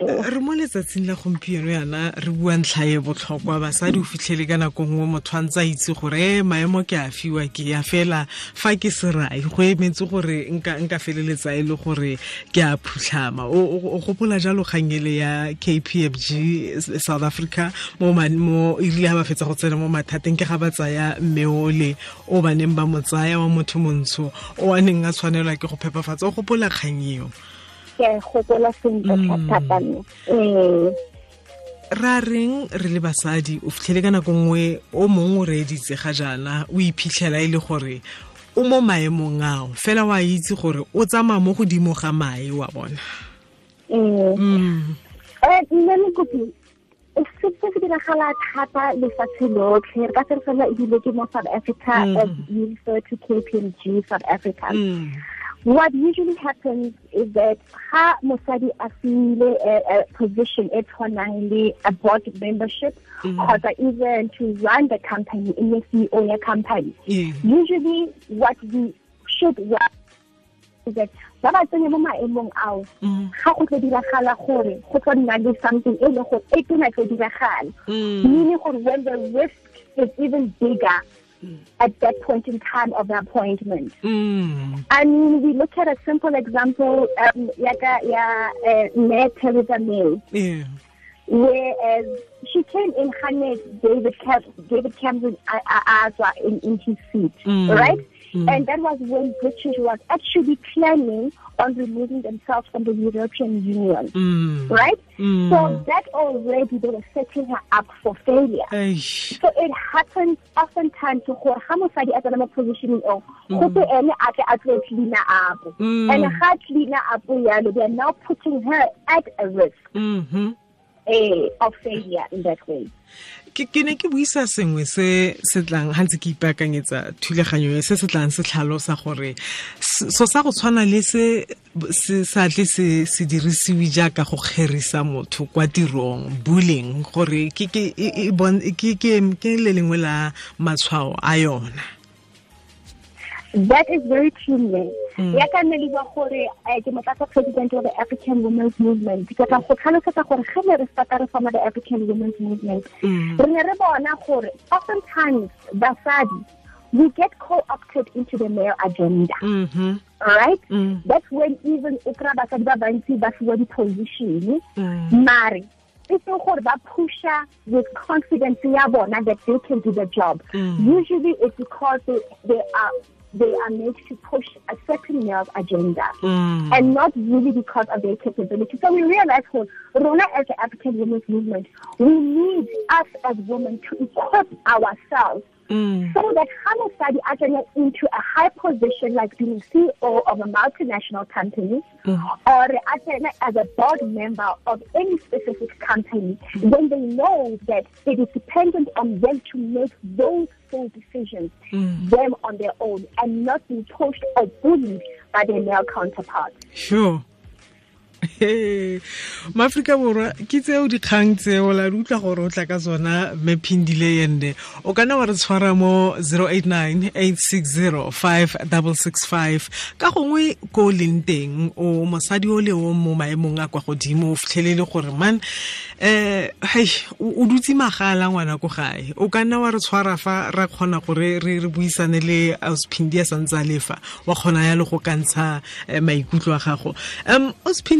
re mo letsatsing la gompieno yana re bua ntlha e botlhokwa. Basadi o fitlhele ka nako nngwe motho a ntse a itse gore maemo ke a fiwa ke ya fela? Fa ke se rai go emetse gore nka feleletsa e le gore ke a phutlhama. O gopola jalo kgangele ya KPFG South Africa mo irile ha ba fetsa go tsena mo mathateng ke ga ba tsaya mmeole o ba neng ba motsaya wa motho montsho o a neng a tshwanelwa ke go phepafatsa. O gopola kgang eo ke a gopola sentle Mm. thata mme eh ra reng re le basadi o fitlhele ka nako nngwe o mongwe o reeditse ga jaana o iphitlhela e le gore o mo maemong ao fela wa itse gore o tsamaya mo godimo ga mae wa bona eh mm. eh nne mokopi se se se diragala thata lefatshe lotlhe re ka se re fela ebile ke mo south africa Mhm. as you refer to kpmg south africa Mm. What usually happens is that ha mosadi a a, a eh, eh, position e tshwanang le a board membership Mhm. kgotsa even to run the company in the ceo ya company Yeah. usually what we should want is that ba ba tsenya mo maemong ao mm-hmm. ga go tlo diragala gore go tlo nna le something e leng gore e tona tlo diragala mm-hmm. meaning gore when the risk is even bigger at that point in time of the appointment Mm. I mean, we look at a simple example, um, yaka ya uh, Mayor Theresa May, Yeah. whereas she came in Hanet David Cam David Cameron uh, uh, uh, in, in his seat, Mm. right? Mm. And that was when British was actually planning on removing themselves from the European Union, Mm. right? Mm. So that already they were setting her up for failure. Eish. So it happens oftentimes to gore ha mosadi a tsena mo positioning eo go pe ene a tle a tlo cleaner up Mm. and ha cleaner up yalo they are now putting her at a risk Mhm. Eh, ke ne ke buisa sengwe se se tlang ha ntse ke ipaakanyetsa thulaganyo e se se tlang se tlhalosa gore so sa go tshwana le se sa tle se dirisiwe jaaka go kgerisa motho kwa tirong bullying gore ke e- e ke le lengwe la matshwao a yona that is very true man Mm. ya ka nne le gore eh, ke motlatsa president of the african women's movement ke tla go tlhalosetsa gore ge ne re starta re forma the african women's movement Mm. re ne re bona gore oftentimes basadi we get co-opted into the male agenda Mhm. right Mm. that's when even o kry-a basadi ba bantsi ba fiwa di-position Mm. mare e se gore ba pusha with confidence ya bona that they can do the job Mm. usually it's because they, they are they are made to push a certain male agenda Mm. and not really because of their capability. So we realize well, Rona as the African women's movement, we need us as women to equip ourselves Mm. so that Hamasadi are getting into a high position like being CEO of a multinational company Mm. or attend as a board member of any specific company, then they know that it is dependent on them to make those full decisions, Mm. them on their own, and not be pushed or bullied by their male counterparts. sure maaforika borwa ke tseo dikgang tseo la di utlwa gore o tla ka tsona mephindile ende o kana wa re tshwara mo 0898605665 ka gongwe ko o leng teng o mosadi o le o mo maemong a kwa godimo o fitlhelele gore man um hei o o dutse magala ngwana ko gae. O ka nna wa re tshwara fa ra kgona gore re re buisane le auspindi a santse a lefa. Wa kgona ya le go kantsha eh, maikutlo a gago. Um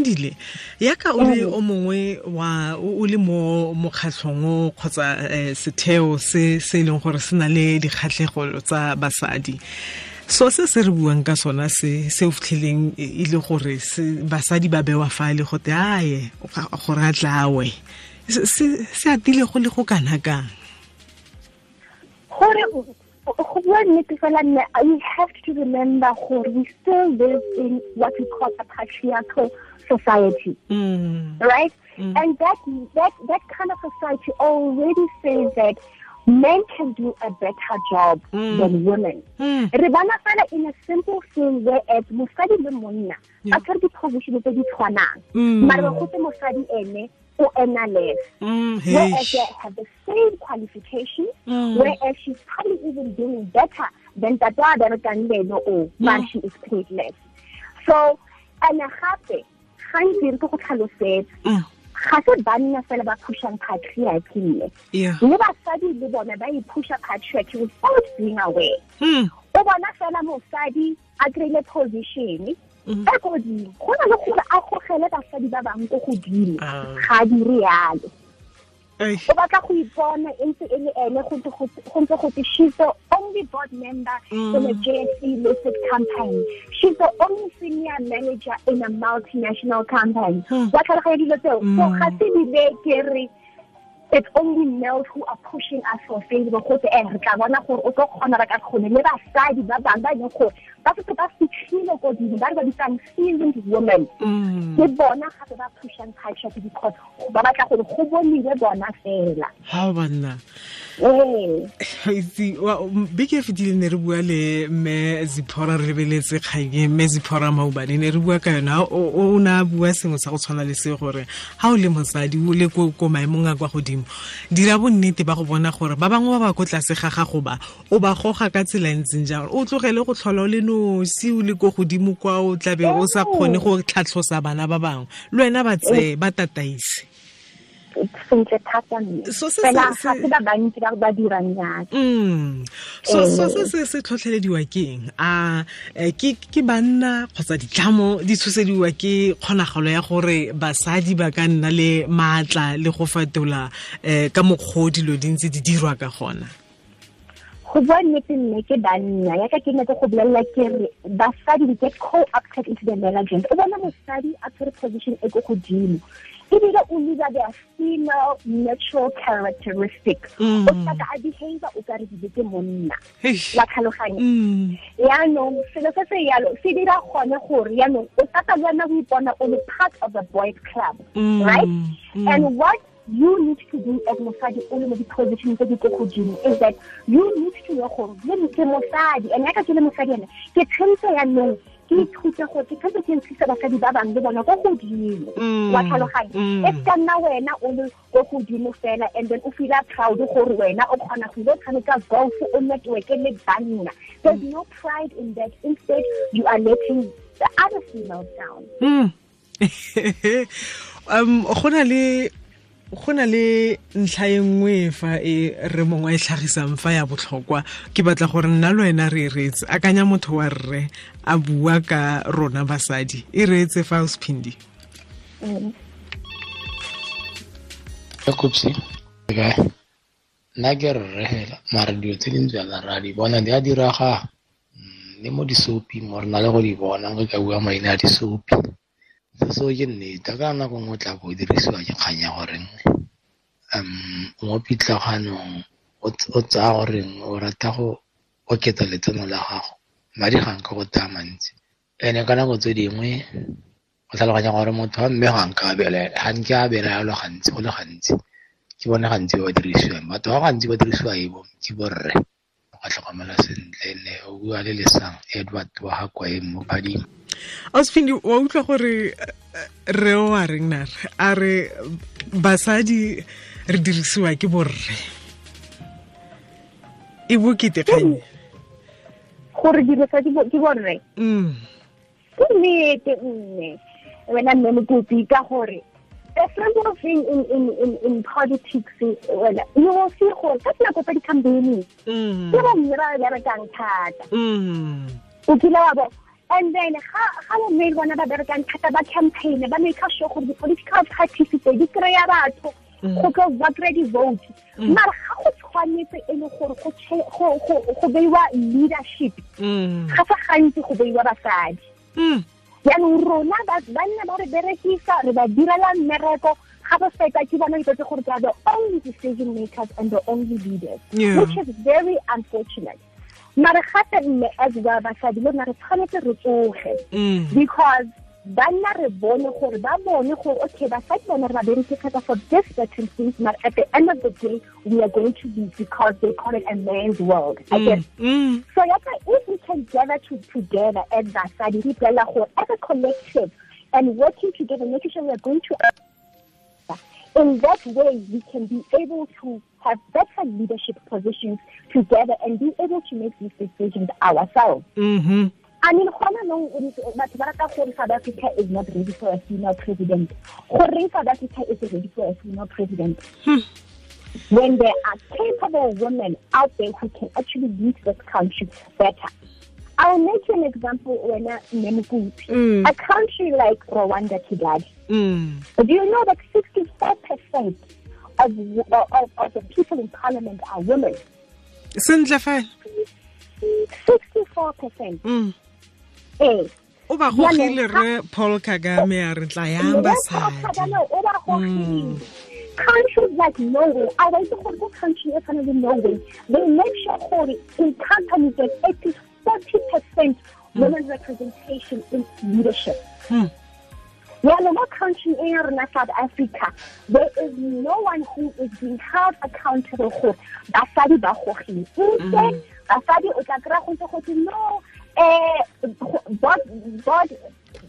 ausphindile yaka o le o mongwe wa o le mo mokgatlhong o kgotsa eh, setheo se se e leng gore se na le dikgatlhegelo tsa basadi. So se se re buang ka sona se se o fitlheleng e e le gore basadi ba bewa fale go te aye ga- gore a tlawe se atile go le go kana kang? Gore go bua nnete fela nne you have to remember gore we still live in what we call a patriarchal society Mm, right Mm. and that that that kind of society already says that men can do a better job Mm. than women mm, re bona fela in a simple thing whereas mosadi le monna Yeah. ba tshwere di-position tse di tshwanang Mm. mare ba gotse mosadi ene o ena Mm, whereas hey. they have the same qualifications Mm. whereas she's probably even doing better than tata other berekang leno o but she is paid less so and gape gantsi re ke go tlhalosetse Mm, ga se banna fela ba pushang patriarchy yeah. le basadi le bone ba ipusha patriarchy without being aware Mm, o bona fela mosadi a kry-ile position Mhm. e godimo go na le gore a gogele basadi ba bangwe ko godimo Ah. ga a dire yalo o batla go ipona e ntse e le ene go ntse go go ntse go te she's the only board member Mm. in a JSE listed company she's the only senior manager in a multinational company Hmm. wa tlhaloganya dilo tseo so Mm. ga se dile ke re it's only males who are pushing us for favor go te eh re tla bona gore o tlo kgona ba ka kgone le basadi ba bangwe ba leng gore ba fetse ba fitlhile kodimo ba re ba bitsang seasoned women. Mm. ke bona gape ba pushang patriarchy because ba batla gore go boniwe bona fela. Ha banna itse beke e fetile ne re bua le mme ziphora re lebeletse kganye mme ziphora maubane ne re bua ka yona. O ne a bua sengwe sa go tshwana le se gore ha o le mosadi o le ko ko maemong a kwa godimo dira bonnete ba go bona gore ba bangwe ba ba ko tlase ga gago ba o ba goga ka tsela e ntseng jang o tlogele go tlhola o le nosi o le ko godimo kwa o tlabe o sa kgone go tlhatlhosa bana ba bangwe. Le wena ba tseye ba tataise sentle thata fela ga se- se ba bantsi ba ba dirang yaka Mm. so so se se se tlhotlhelediwa keng a eh, ke ke banna kgotsa ditlamo di tshosediwa ke kgonagalo ya gore basadi ba ka nna le maatla le go fetola um ka mokgwa o dilo di dirwa ka gona? Go bua nnete nne ke banna yaka ke nete go bolelela ke re basadi we get co-opted into the management o bona mosadi a tshwere position e ko godimo ebile o leader their female natural characteristic. Mm. o tla ka a behavior o ka re dile ke monna. Wa tlhaloganya. Mm. yaanong selo se se yalo se dira gone gore yaanong o tata le wena o ipona o le part of the boys club Mm, right? And what you need to do as mosadi o le mo di-position tse di ko godimo is that you need to know gore ke mosadi and yaka ke le mosadi ene ke tshwanetse yaanong ke ithute gore ke tshwanetse ke ntshise basadi ba bangwe le bona ko godimo. Mm, wa tlhaloganya. Mm. e ka nna wena o le ko godimo fela and then o feela proud gore wena o kgona go ile o tshameka golf o network le banna. There's no pride in that. Instead you are letting the other females down. Mm. um go na le go na le ntlha e nngwe fa e re mongwe a e tlhagisang fa ya botlhokwa. Ke batla gore nna le wena re e reetse. Akanya motho wa rre a bua ka rona basadi. E reetse fa o sephindi. Kopsi kae? Nna ke rre fela mara dilo tse di ntswela ra di bona di a diraga Mm, le mo disopi mo re na le go di bona ge ka bua maina a disopi seo ke nnete ka nako ngwe o tla bo o dirisiwa ke kgang ya goreng um mo pitlaganong o ts- o tsaya goreng o rata go oketsa letseno la gago madi gang ka go taya mantsi. Ene ka nako tse dingwe go tlhaloganya gore motho wa mme ga nke a bele ga gantsi go le gantsi ke bone gantsi ba dirisiwang. Batho ba gantsi ba dirisiwa e bo ke borre go tlhokomela sentle ne o bua le lesang edward wa ga kwae mo phadimo ausphindi wa utlwa gore eh, re o a reng nare a re basadi re dirisiwa ke borre e bokete kganye gore dirisadi ke borre mm. ke nnete nne wena mme mokopi ka gore the simple thing in, in, in, in politics wena you will see gore ka dinako tsa di-campaigning Mm. ke bomme ba berekang thata Mm. o kile wa bo and then ga ga bomme bona ba berekang thata ba campaign ba make sure gore di-political parties tse di kry-a batho go tlo ba kry-a di-vote mara ga go tshwanetse e le gore go beiwa leadership Mm. ga sa gantsi go beiwa basadi Mm. Rona ba- banna ba re berekisa re ba direla mmereko ga ba feta ke bona itsetse gore they are the only decision makers and the only leaders Yeah. which is very unfortunate mare gape mme as ba basadi le rona re tshwanetse re tsoge Mm. Banna re bone gore ba bone gore okay basadi bone re ba berekisetsa for this certain things but at the end of the day we are going to be because they call it a man's world I guess Mm. so yaka if we can gather to, together as basadi re ipelela gore as a collective and working together making sure we are going to in that way, we can be able to have better leadership positions together and be able to make these decisions ourselves. mm-hmm. I mean, gona no batho ba rata gore South Africa is not ready for a female president. Gore South Africa is ready for a female president. When there are capable women out there who can actually lead this country better. I'll make you an example when Nemukuti. Mm. A country like Rwanda, Kigali. Mm. Do you know that 64% of, of, of the people in parliament are women? sentle 64%. Mm. O ba gogile re paul kagame a re tla yang basadi basadi countries like Norway, I went to go country as in Norway. They make sure in companies that at least forty percent mm. women representation in leadership. Mm. Yeah, no more country in South Africa, there is no one who is being held accountable for. Basadi ba gogile. Instead, mm. basadi o tla kry-a go ntse go twe, no, eh, board, board,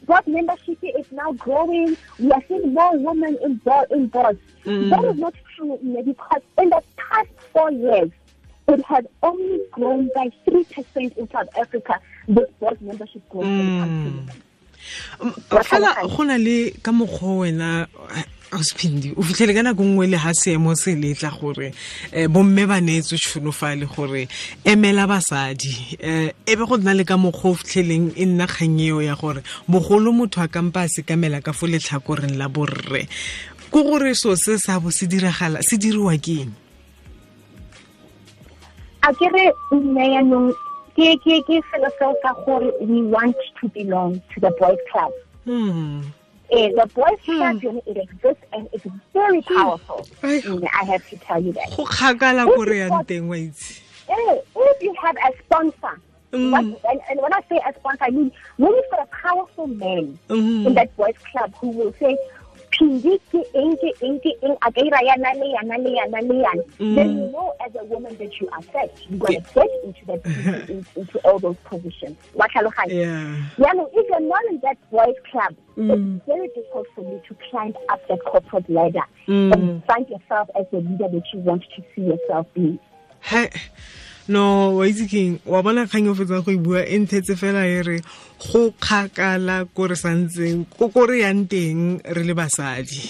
board membership is now growing. We are seeing more women in board in boards. That is not true Ine, because in the past four years, it has only grown by three percent in South Africa. This board membership growth. when fela go na le ka mokgwa wena auspindi o fitlhele ka nako nngwe le ga seemo se letla gore um bomme ba neetswe tšhono fa le gore emela basadi. Um e be go nna le ka mokgwa o fitlheleng e nna kgang eo ya gore bogolo motho a kampa a sekamela ka fo letlhakoreng la borre. Ko gore so se sa bo se diragala se diriwa ke eng? A kere mme nne yaanong ke ke ke felo seo sa gore we want to belong to the boys club Hmm. eh, the boys club yone it exists and it's very powerful Ai. Nne, i have to tell you that go kgakala kore yang teng wa itse eh, if you have a sponsor Mm. what, and, and when i say a sponsor i mean when you've got a powerful man Mhm. in that boys club who will say phindi ke eng ke eng ke eng a ka ira yana le yana le yana le yana then you know as a woman that you are set you're going to get into that into, into all those positions wa tlhaloganya no, if you're not in that boys club, Mm. it's very difficult for you to climb up that corporate ladder Mm. and find yourself as the leader that you want to see yourself be. No wa itse keng wa bona kgang o fetsa go e bua e nthetse fela e re go kgakala ko re santseng ko ko re yang teng re le basadi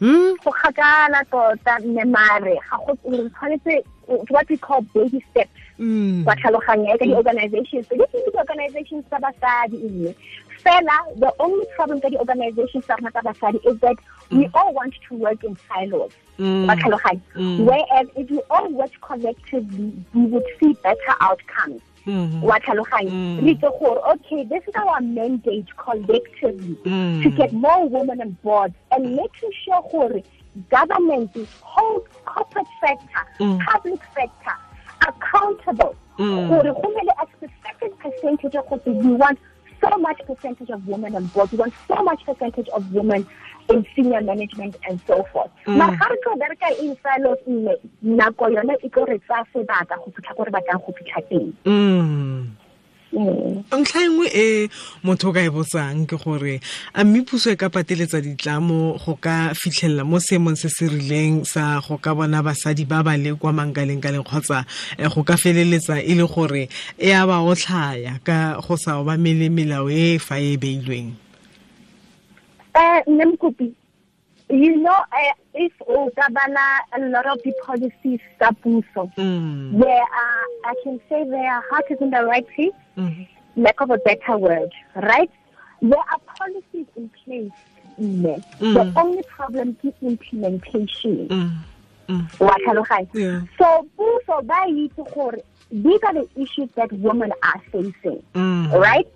hmm Go kgakala tota mme mare ga go tshwanetse what we call baby steps. Mm. Wa tlhaloganya ka di-organizations. So di organizations tsa basadi mme. Fela, the only problem ka di-organizations tsa rona tsa basadi is that we all want to work in silos. Mm. Wa? Mm. Whereas if you all work collectively, we would see better outcomes. Mhm. wa tlhaloganya Mm. re itse gore okay this is our mandate collectively Mm. to get more women on board and making sure gore government whole corporate sector Mm. public sector accountable Mm. gore go nne le a specific percentage of gore we want so much percentage of women on board. We want so much percentage of women in senior management and so forth. Mm. Mara ga re tlo bereka in silos mme nako yone e tlo re tsaya sebaka go fitlha ko re batlang go fitlha teng. Mm. Ntlha engwe e motho o ka e botsang ke gore a mme puso e ka pateletsa ditlamo go ka fitlhelela mo seemong se se rileng sa go ka bona basadi ba ba le kwa mankaleng-kaleng kgotsa eh, go ka feleletsa e le gore e a ba otlhaya ka go sa obamele melao e fa e beilweng. Uh, Nemkupi, you know, uh, if Ogabana, a lot of the policies are puso, Mm. there are, I can say their heart is in the right place, Mhm. lack of a better word, right? There are policies in place. Mme. The Mm. only problem is implementation. Mm. Mm. Yeah. So, puso ba itse gore these are the issues that women are facing Mm. right?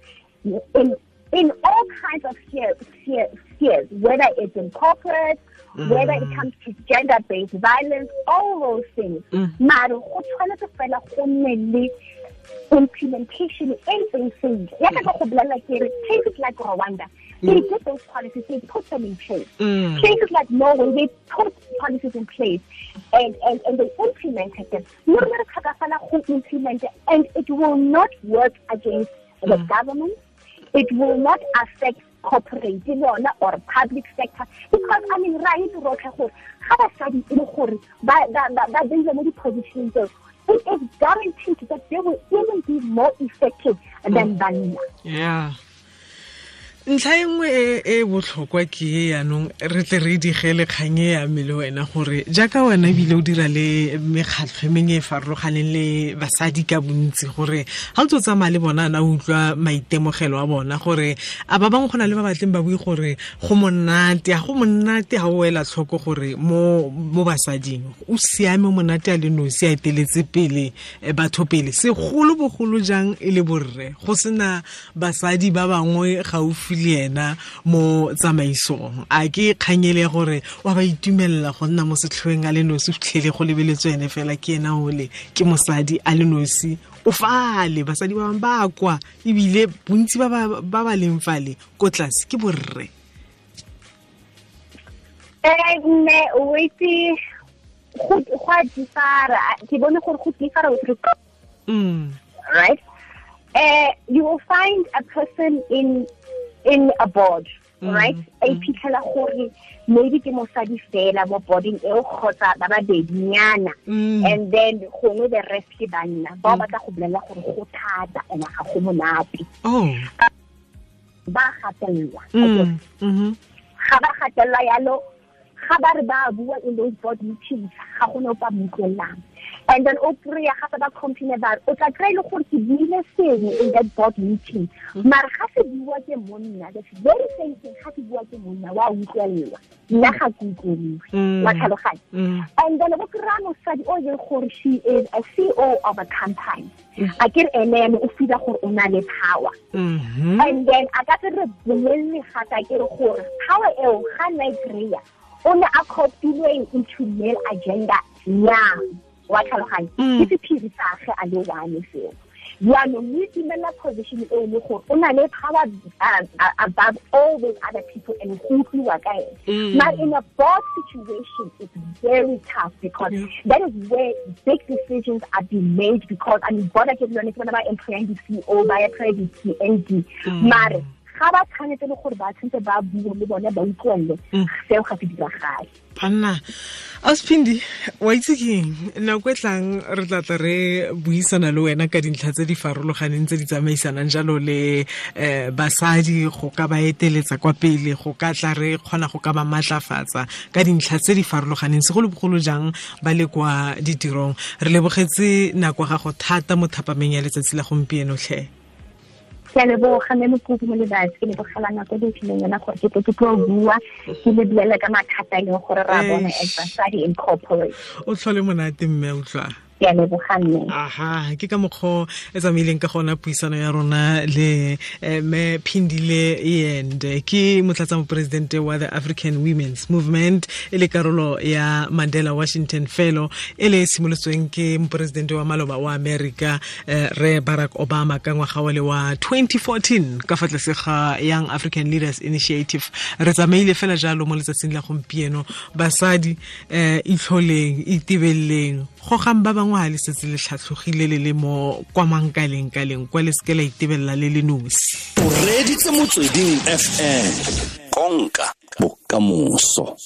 In in all kinds of spheres, spheres, spheres whether it's in corporate, whether it comes to gender-based violence, all those things. Mm. Mare go tshwanetse fela go nne le implementation e ntseng sentle. Ya ka go bolela ke re places like Rwanda, they did those policies, they put them in place. Mm. Places like Norway, they put policies in place and, and, and they implemented them. No matter who implement and it will not work against the government. It will not affect corporate yona or public sector. Because i mean itse rotlhe gore ga basadi e le gore ba beile mo di-position tseo it is guaranteed that they will even be more effective than hmm. banna. Yeah ntlha e nngwe e e botlhokwa ke e yaanong re tle re digele kgang e ya me le wena gore jaaka wena ebile o dira le mekgatlho e mengwe e farologaneng le basadi ka bontsi gore ga o tse o tsamaya le bona na utlwa maitemogelo a bona gore a ba bangwe go na le ba batleng ba bue gore go monate ga go monate ga o ela tlhoko gore mo basading. O siame monate a le nosi a eteletse pele batho pele. Segolo bogolo jang e le borre? Go sena basadi ba bangwe gaufi le ena mo tsamaisong. A ke kganyele gore wa ba itumelela go nna mo setlhoeng a le nosi fitlhele go lebeletswe ene fela ke ena ole ke mosadi a le nosi. O fale basadi ba bangwe ba kwa ebile bontsi ba ba leng fale ko tlase ke borre. O itse go a ke bone gore go with right? Uh, you will find a person in in a board mm, right? A mm. iphitlhela gore maybe ke mosadi fela mo boarding eo kgotsa ba babedinyana. Mm. And then gongwe the rest ke banna ba batla go bolelela gore go thata and ga go monate. Oh. Ba gatelelwa mm-hmm. ga ba gatelelwa yalo ga ba re ba bua in those board meetings ga gone o pa motlelang and then o kry-a gape ba complaine ba o tla kry-e le gore ke buile sengwe in that board meeting mare ga se bua ke monna the very same thing ga se bua ke monna wa utlwelelwa nna ga ke utlweliwe wa tlhaloganya and then o kry-a mosadi o leng gore she is a ceo of a company a ke re ene o fila gore o na le power and then a ka se re bolelele gata ke re gore power eo ga nna e kry-a o ne a copilweng into male agenda yang wa tlhaloganya mm. ke sephiri sa ge a le one seo. Jaanong o itimela position e le gore o na le power uh, uh, above all those other people and go utlwiwa ka ene but mm. in a board situation it's very tough because that is where big decisions are being made because I mean board ke lone ke bona ba employang di-CEO ba employa di-TND mare ga ba tshwanetse le gore ba tshwanetse ba bue le bone ba utlwelele seo ga se diragale banna ausphindi wa itse keng nako e tlang re tlatla re buisana le wena ka dintlha tse di farologaneng tse di tsamaisanang jalo le um basadi. Go ka ba eteletsa kwa pele go ka tla re kgona go ka ba maatlafatsa ka dintlha tse di farologaneng. Segolobogolo jang ba le kwa ditirong? Re lebogetse nako gago thata mo thapameng ya letsatsi la gompieno tlhe ke a leboga mme mokopi mo lebatsi ke lebogela nako e fileng yona gore ke tle ke tlo bua ke le buele ka mathata e leng gore ra bona as basadi incorporate o tlhole monate mme utlwa ke a leboga aha ke ka mokgwa e tsamaileng ka gona puisano ya rona le me phindile and ke motlatsa moporesidente wa the african women's movement e le karolo ya mandela washington fellow e le simolotsweng ke moporesidente wa maloba wa america re barack obama ka ngwaga wa le wa 2014 ka fa tlase ga young african leaders initiative. Re tsamaile fela jalo mo letsatsing la gompieno basadi um itlholeng itebeleleng gogang ba bangwe ga le setse le tlhatlhogile le le mo kwa mankaleng kaleng kwa le seke la itebelela le le nosi. O reditse motsweding fm konka bokamoso